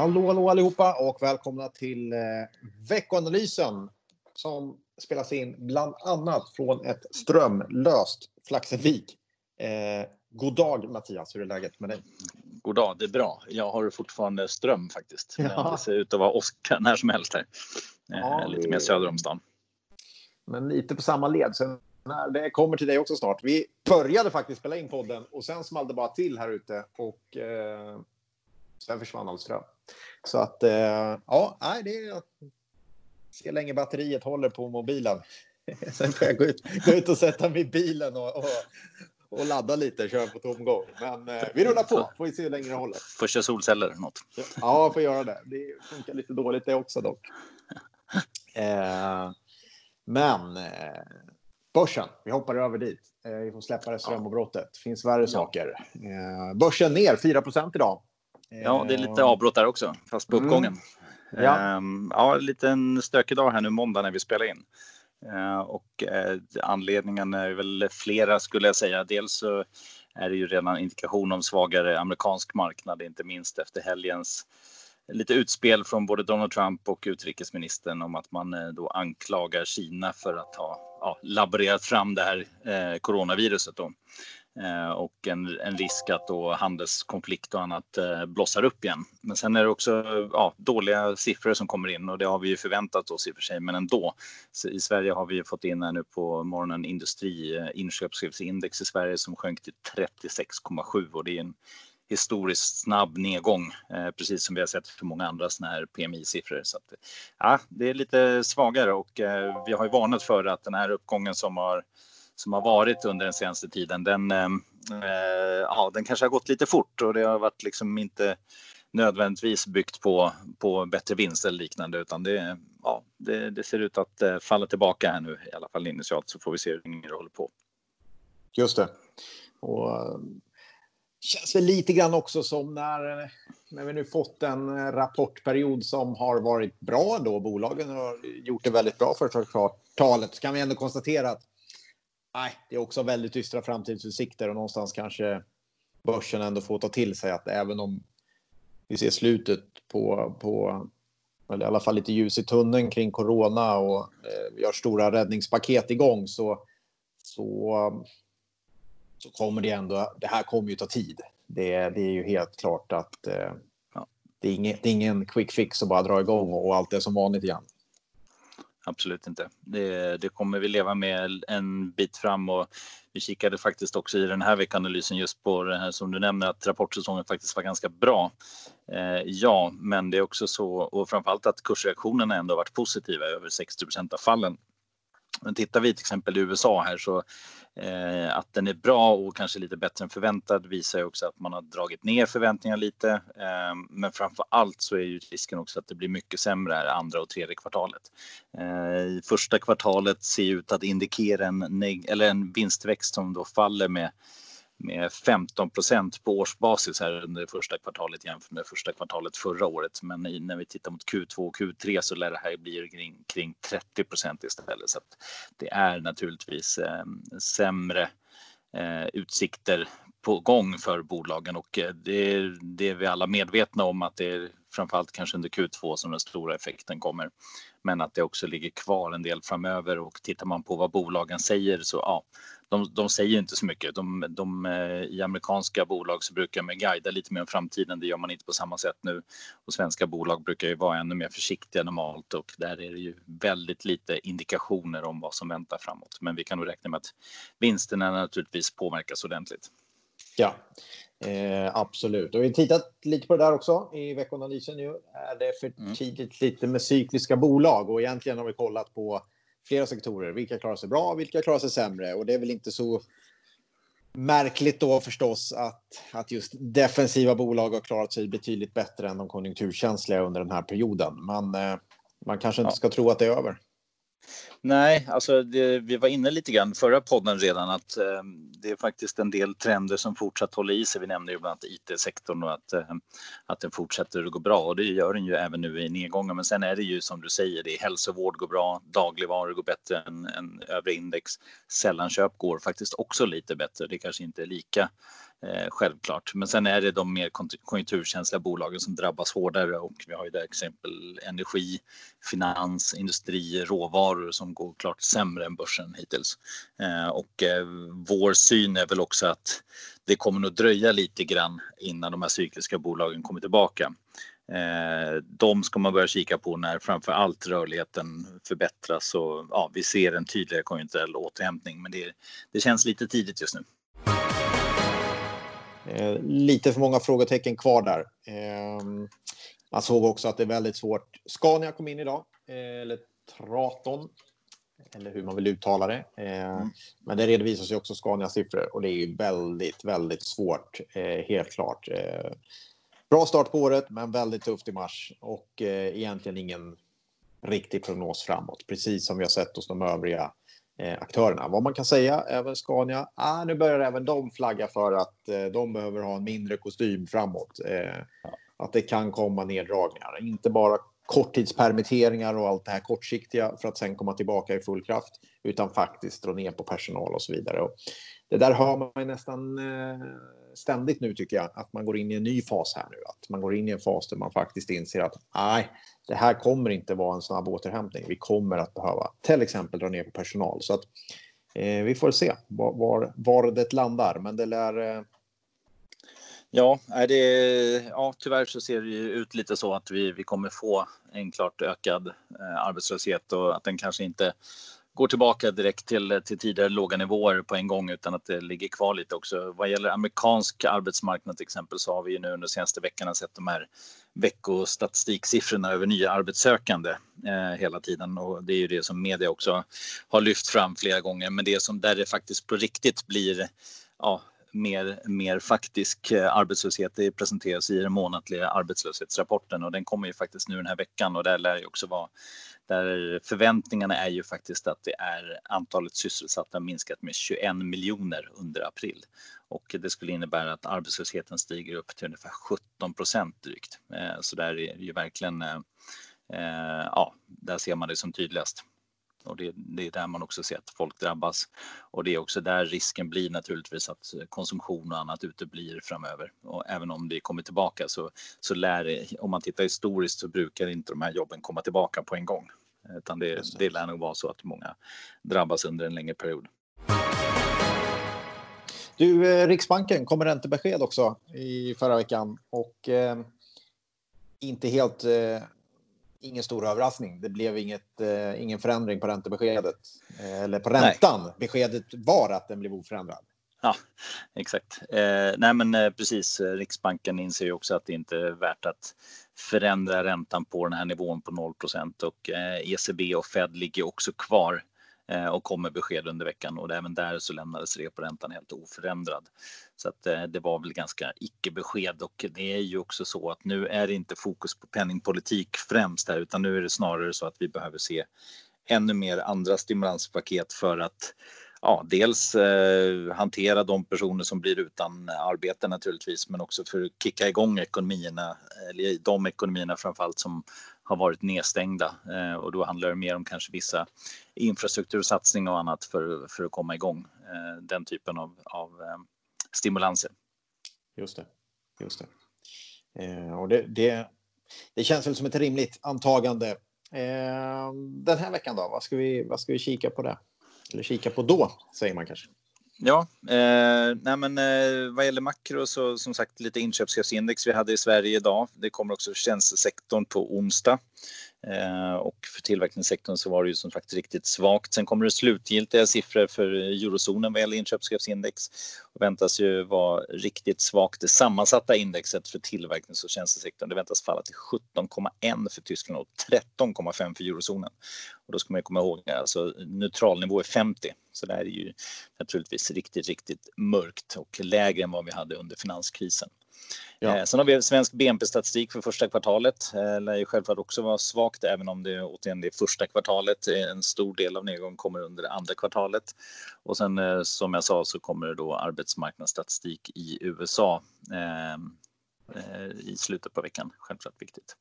Hallå, hallå allihopa och välkomna till eh, veckoanalysen som spelas in bland annat från ett strömlöst Flaxenvik. Eh, god dag Mattias, hur är läget med dig? God dag, det är bra. Jag har fortfarande ström faktiskt. Ja. Det ser ut att vara Oskar när som helst här. Eh, ja, lite mer söder om stan. Men lite på samma led. Så det kommer till dig också snart. Vi började faktiskt spela in podden och sen small det bara till här ute och eh, sen försvann all ström. Så att eh, ja, nej, det är att se länge batteriet håller på mobilen. sen får jag gå ut, gå ut och sätta mig i bilen och, och, och ladda lite, köra på tomgång. Men eh, vi rullar på, får vi se hur länge det håller. Första solceller eller något. Ja, får göra det. Det funkar lite dåligt det också dock. Eh, men eh, börsen, vi hoppar över dit. Eh, vi får släppa det strömavbrottet. Det finns värre ja. saker. Eh, börsen ner 4% idag. Ja, det är lite avbrott där också, fast på mm. uppgången. Mm. Ja. Um, ja, en liten stökig dag här nu måndag när vi spelar in. Uh, och uh, anledningen är väl flera skulle jag säga. Dels så är det ju redan indikation om svagare amerikansk marknad, inte minst efter helgens lite utspel från både Donald Trump och utrikesministern om att man uh, då anklagar Kina för att ha ja, laborerat fram det här eh, coronaviruset. Då. Eh, och en, en, risk att då handelskonflikt och annat eh, blossar upp igen. Men sen är det också ja, dåliga siffror som kommer in och det har vi ju förväntat oss i och för sig, men ändå. Så I Sverige har vi fått in här nu på morgonen industri eh, inköpschefsindex i Sverige som sjönk till 36,7 och det är en historiskt snabb nedgång, eh, precis som vi har sett för många andra såna här PMI-siffror. Så att, ja, det är lite svagare och eh, vi har ju varnat för att den här uppgången som har som har varit under den senaste tiden, den, ehm, eh, ja, den kanske har gått lite fort och det har varit liksom inte nödvändigtvis byggt på, på bättre vinst eller liknande utan det, ja, det, det ser ut att eh, falla tillbaka här nu i alla fall initialt så får vi se hur länge det håller på. Just det. Och eh, känns väl lite grann också som när, när vi nu fått en eh, rapportperiod som har varit bra då. Bolagen har gjort det väldigt bra första kvartalet. Så kan vi ändå konstatera att nej, det är också väldigt dystra framtidsutsikter och någonstans kanske börsen ändå får ta till sig att även om vi ser slutet på, på eller i alla fall lite ljus i tunneln kring corona och eh, vi har stora räddningspaket igång så, så, så kommer det ändå, det här kommer ju ta tid. Det, det är ju helt klart att eh, det, är ingen, det är ingen quick fix att bara dra igång och, och allt är som vanligt igen absolut inte. Det, det, kommer vi leva med en bit fram och vi kikade faktiskt också i den här veckanalysen just på det här som du nämner att rapportsäsongen faktiskt var ganska bra. Eh, ja, men det är också så och framförallt att kursreaktionerna ändå varit positiva över 60 av fallen. Men tittar vi till exempel i USA här så Eh, att den är bra och kanske lite bättre än förväntad visar ju också att man har dragit ner förväntningarna lite. Eh, men framför allt så är ju risken också att det blir mycket sämre här andra och tredje kvartalet. Eh, första kvartalet ser ut att indikera en, eller en vinstväxt som då faller med med 15 procent på årsbasis här under första kvartalet jämfört med första kvartalet förra året. Men när vi tittar mot Q2 och Q3 så lär det här bli kring, kring 30 procent istället. Så att det är naturligtvis eh, sämre eh, utsikter på gång för bolagen och eh, det det, det är vi alla medvetna om att det är framförallt kanske under Q2 som den stora effekten kommer. Men att det också ligger kvar en del framöver och tittar man på vad bolagen säger så ja, de, de säger inte så mycket. De, de, eh, I amerikanska bolag så brukar man guida lite mer om framtiden. Det gör man inte på samma sätt nu. Och svenska bolag brukar ju vara ännu mer försiktiga normalt och där är det ju väldigt lite indikationer om vad som väntar framåt. Men vi kan nog räkna med att vinsterna naturligtvis påverkas ordentligt. Ja, eh, absolut. Och vi har tittat lite på det där också i veckoanalysen nu. Är det för mm. tidigt lite med cykliska bolag? Och egentligen har vi kollat på flera sektorer. Vilka klarar sig bra, vilka klarar sig sämre? Och det är väl inte så märkligt då förstås att, att just defensiva bolag har klarat sig betydligt bättre än de konjunkturkänsliga under den här perioden. Men eh, man kanske inte ska tro att det är över. Nej, alltså det, vi var inne lite grann förra podden redan att eh, det är faktiskt en del trender som fortsatt håller i sig. Vi nämnde ju bland annat IT-sektorn och att, eh, att den fortsätter att gå bra och det gör den ju även nu i nedgången. Men sen är det ju som du säger, det är hälsovård går bra, dagligvaror går bättre än, än övriga index. Sällanköp går faktiskt också lite bättre. Det kanske inte är lika Eh, självklart. Men sen är det de mer konjunkturkänsliga bolagen som drabbas hårdare och vi har ju där exempel energi, finans, industri, råvaror som går klart sämre än börsen hittills. Eh, och eh, vår syn är väl också att det kommer nog dröja lite grann innan de här cykliska bolagen kommer tillbaka. Eh, de ska man börja kika på när framför allt rörligheten förbättras och ja, vi ser en tydligare konjunkturell återhämtning. Men det, det känns lite tidigt just nu. Eh, lite för många frågetecken kvar där. Eh, man såg också att det är väldigt svårt. Scania kom in idag, eh, eller Traton, eller hur man vill uttala det. Mm. Men det redovisas ju också Scanias siffror och det är ju väldigt, väldigt svårt, helt klart. Bra start på året, men väldigt tufft i mars och egentligen ingen riktig prognos framåt, precis som vi har sett hos de övriga aktörerna. Vad man kan säga, även Scania, ah, nu börjar även de flagga för att eh, de behöver ha en mindre kostym framåt. Eh, att det kan komma neddragningar, inte bara korttidspermitteringar och allt det här kortsiktiga för att sen komma tillbaka i full kraft, utan faktiskt dra ner på personal och så vidare. Och det där hör man nästan eh, ständigt nu tycker jag, att man går in i en ny fas här nu. Att man går in i en fas där man faktiskt inser att nej, det här kommer inte vara en snabb återhämtning. Vi kommer att behöva till exempel dra ner på personal. Så att eh, vi får se var, var, var det landar, men det lär eh... Ja, det, ja, tyvärr så ser det ju ut lite så att vi, vi kommer få en klart ökad eh, arbetslöshet och att den kanske inte går tillbaka direkt till, till tidigare låga nivåer på en gång utan att det ligger kvar lite också. Vad gäller amerikansk arbetsmarknad till exempel så har vi ju nu under senaste veckorna sett de här veckostatistiksiffrorna över nya arbetssökande eh, hela tiden och det är ju det som media också har lyft fram flera gånger. Men det som där det faktiskt på riktigt blir ja, mer, mer faktisk eh, arbetslöshet. Det presenteras i den månatliga arbetslöshetsrapporten och den kommer ju faktiskt nu den här veckan och där lär ju också vara där förväntningarna är ju faktiskt att det är antalet sysselsatta minskat med 21 miljoner under april och det skulle innebära att arbetslösheten stiger upp till ungefär 17 procent drygt. Eh, så där är ju verkligen, eh, ja, där ser man det som tydligast. Och det, det, är där man också ser att folk drabbas. Och det är också där risken blir naturligtvis att konsumtion och annat uteblir framöver. Och även om det kommer tillbaka så, så lär det, om man tittar historiskt så brukar inte de här jobben komma tillbaka på en gång. Utan det, det. det lär nog vara så att många drabbas under en längre period. Du, eh, Riksbanken kom med räntebesked också i förra veckan och eh, inte helt eh, ingen stor överraskning. Det blev inget, eh, ingen förändring på räntebeskedet eh, eller på räntan. Nej. Beskedet var att den blev oförändrad. Ja, exakt. Eh, nej, men eh, precis. Riksbanken inser ju också att det inte är värt att förändra räntan på den här nivån på 0% och eh, ECB och Fed ligger också kvar Eh, och kom med besked under veckan och även där så lämnades reporäntan helt oförändrad. Så att eh, det var väl ganska icke-besked och det är ju också så att nu är det inte fokus på penningpolitik främst här utan nu är det snarare så att vi behöver se ännu mer andra stimulanspaket för att ja, dels eh, hantera de personer som blir utan arbete naturligtvis, men också för att kicka igång ekonomierna, eller de ekonomierna framförallt som har varit nedstängda eh, och då handlar det mer om kanske vissa infrastruktursatsningar och annat för, för att komma igång. Eh, den typen av, av eh, stimulanser. Just det, just det. Eh, och det, det, det, känns väl som ett rimligt antagande. Eh, den här veckan då, vad ska, vi, vad ska vi kika på det? Eller kika på då, säger man kanske. Ja, eh, nej men, eh, vad gäller makro så som sagt lite inköpschefsindex vi hade i Sverige idag. Det kommer också tjänstesektorn på onsdag. Eh, och för tillverkningssektorn så var det ju som sagt riktigt svagt. Sen kommer det slutgiltiga siffror för eurozonen vad gäller inköpschefsindex och väntas ju vara riktigt svagt. Det sammansatta indexet för tillverknings och tjänstesektorn det väntas falla till 17,1 för Tyskland och 13,5 för eurozonen. Och då ska man komma ihåg alltså neutralnivå är 50 så det här är ju naturligtvis riktigt, riktigt mörkt och lägre än vad vi hade under finanskrisen. Ja. Eh, sen har vi svensk BNP-statistik för första kvartalet. Det eh, lär ju självklart också vara svagt, även om det återigen det första kvartalet. En stor del av nedgången kommer under det andra kvartalet. Och sen eh, som jag sa så kommer det då arbetsmarknadsstatistik i USA i slutet på veckan. Självklart viktigt.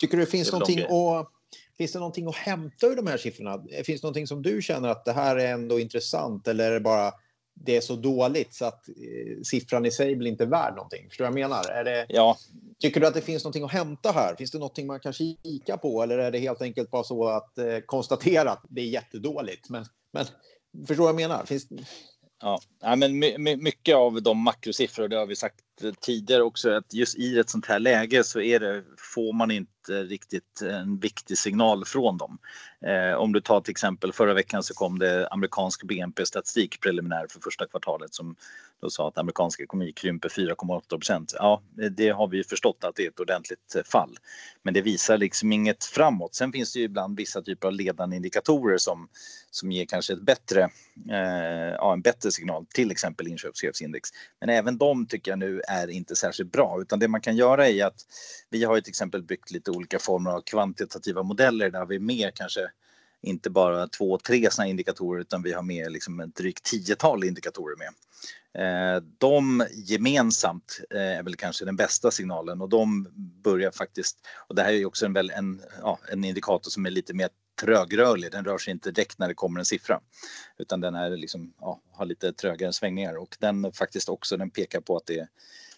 Tycker du det finns det någonting att Finns det någonting att hämta ur de här siffrorna? Finns det någonting som du känner att det här är ändå intressant eller är det bara det är så dåligt så att eh, siffran i sig blir inte värd någonting. Förstår du vad jag menar? Är det, ja. Tycker du att det finns någonting att hämta här? Finns det någonting man kan kika på eller är det helt enkelt bara så att eh, konstatera att det är jättedåligt? Men, men förstår du vad jag menar? Finns... Ja, men mycket av de makrosiffror, det har vi sagt tidigare också, att just i ett sånt här läge så är det, får man inte riktigt en viktig signal från dem. Eh, om du tar till exempel förra veckan så kom det amerikansk BNP-statistik preliminär för första kvartalet som och sa att amerikansk ekonomi krymper 4,8 procent. Ja, det har vi förstått att det är ett ordentligt eh, fall, men det visar liksom inget framåt. Sen finns det ju ibland vissa typer av ledande indikatorer som som ger kanske ett bättre, eh, ja, en bättre signal, till exempel inköpschefsindex. Men även de tycker jag nu är inte särskilt bra, utan det man kan göra är att vi har ju till exempel byggt lite olika former av kvantitativa modeller där vi mer kanske inte bara två, tre sådana indikatorer utan vi har med liksom ett drygt tiotal indikatorer med. Eh, de gemensamt eh, är väl kanske den bästa signalen och de börjar faktiskt, och det här är ju också en, väl, en, ja, en indikator som är lite mer trögrörlig. Den rör sig inte direkt när det kommer en siffra utan den är liksom, ja, har lite trögare svängningar och den faktiskt också den pekar på att det,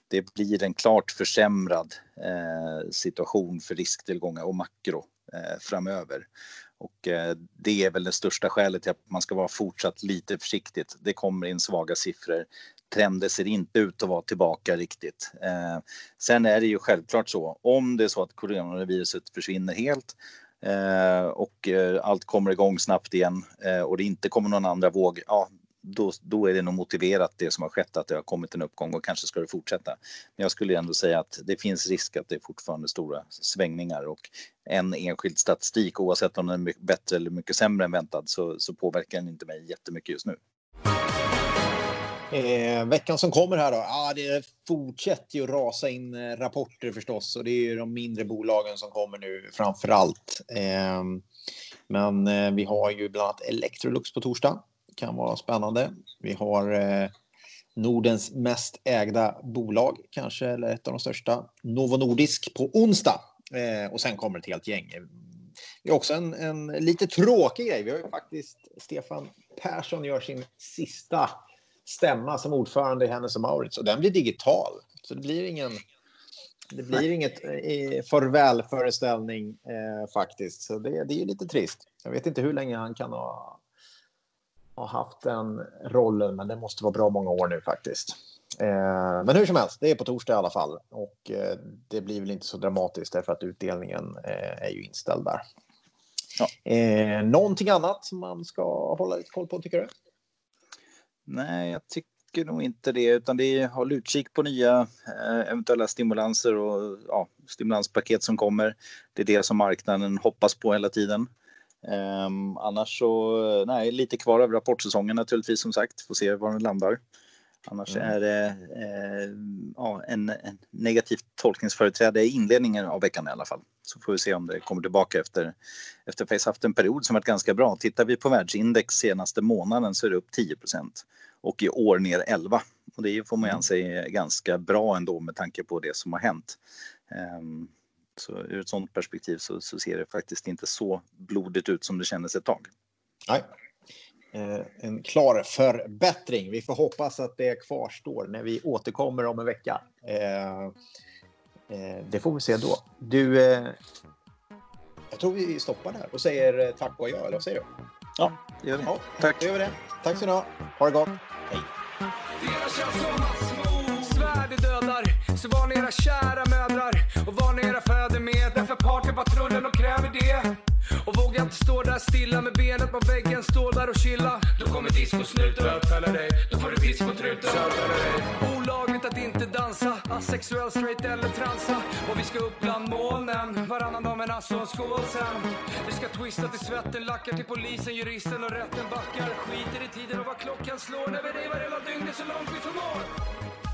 det blir en klart försämrad eh, situation för risktillgångar och makro eh, framöver. Och eh, det är väl det största skälet till att man ska vara fortsatt lite försiktigt. Det kommer in svaga siffror. Trenden ser inte ut att vara tillbaka riktigt. Eh, sen är det ju självklart så, om det är så att coronaviruset försvinner helt eh, och allt kommer igång snabbt igen och det inte kommer någon andra våg, ja, då, då är det nog motiverat det som har skett att det har kommit en uppgång och kanske ska det fortsätta. Men jag skulle ändå säga att det finns risk att det är fortfarande stora svängningar och en enskild statistik oavsett om den är mycket bättre eller mycket sämre än väntad så, så påverkar den inte mig jättemycket just nu. Eh, veckan som kommer här då, ah, det fortsätter ju att rasa in eh, rapporter förstås och det är ju de mindre bolagen som kommer nu framför allt. Eh, men eh, vi har ju bland annat Electrolux på torsdag. Kan vara spännande. Vi har eh, Nordens mest ägda bolag kanske, eller ett av de största, Novo Nordisk på onsdag. Eh, och sen kommer ett helt gäng. Det är också en, en lite tråkig grej. Vi har ju faktiskt Stefan Persson gör sin sista stämma som ordförande i Hennes och Mauritz och den blir digital. Så det blir ingen det blir inget eh, farvälföreställning eh, faktiskt. Så det, det är lite trist. Jag vet inte hur länge han kan ha, ha haft den rollen, men det måste vara bra många år nu faktiskt. Eh, men hur som helst, det är på torsdag i alla fall och eh, det blir väl inte så dramatiskt därför att utdelningen eh, är ju inställd där. Ja. Eh, någonting annat som man ska hålla lite koll på tycker du? Nej, jag tycker nog inte det, utan det är håll utkik på nya eh, eventuella stimulanser och ja, stimulanspaket som kommer. Det är det som marknaden hoppas på hela tiden. Um, annars så, nej, lite kvar av rapportsäsongen naturligtvis som sagt, får se var den landar. Annars mm. är det eh, ja, en, en negativt tolkningsföreträde i inledningen av veckan i alla fall. Så får vi se om det kommer tillbaka efter, efter att haft en period som varit ganska bra. Tittar vi på världsindex senaste månaden så är det upp 10% och i år ner 11. Och det får man mm. anse ganska bra ändå med tanke på det som har hänt. Um, så ur ett sådant perspektiv så, så, ser det faktiskt inte så blodigt ut som det kändes ett tag. Nej, Eh, en klar förbättring. Vi får hoppas att det kvarstår när vi återkommer om en vecka. Eh, eh, det får vi se då. Du, jag tror vi stoppar där och säger tack och adjö, eller vad säger du? Ja, det gör vi. Ja, tack. Det gör vi det. Tack så du ha. Ha det gott. Hej. Så var ni era kära mödrar och var ni era fäder med Därför partypatrullen och kräver det och våga inte stå där stilla med benet på väggen, stå där och chilla. Då kommer discosnuten. bötfälla dig. Då får du piss på truten. Olagligt att inte dansa, asexuell, straight eller transa. Och vi ska upp bland molnen, varannan dag men alltså en skål sen. Vi ska twista till svetten, lackar till polisen, juristen och rätten backar. Skiter i tiden och vad klockan slår när vi revar hela dygnet så långt vi förmår.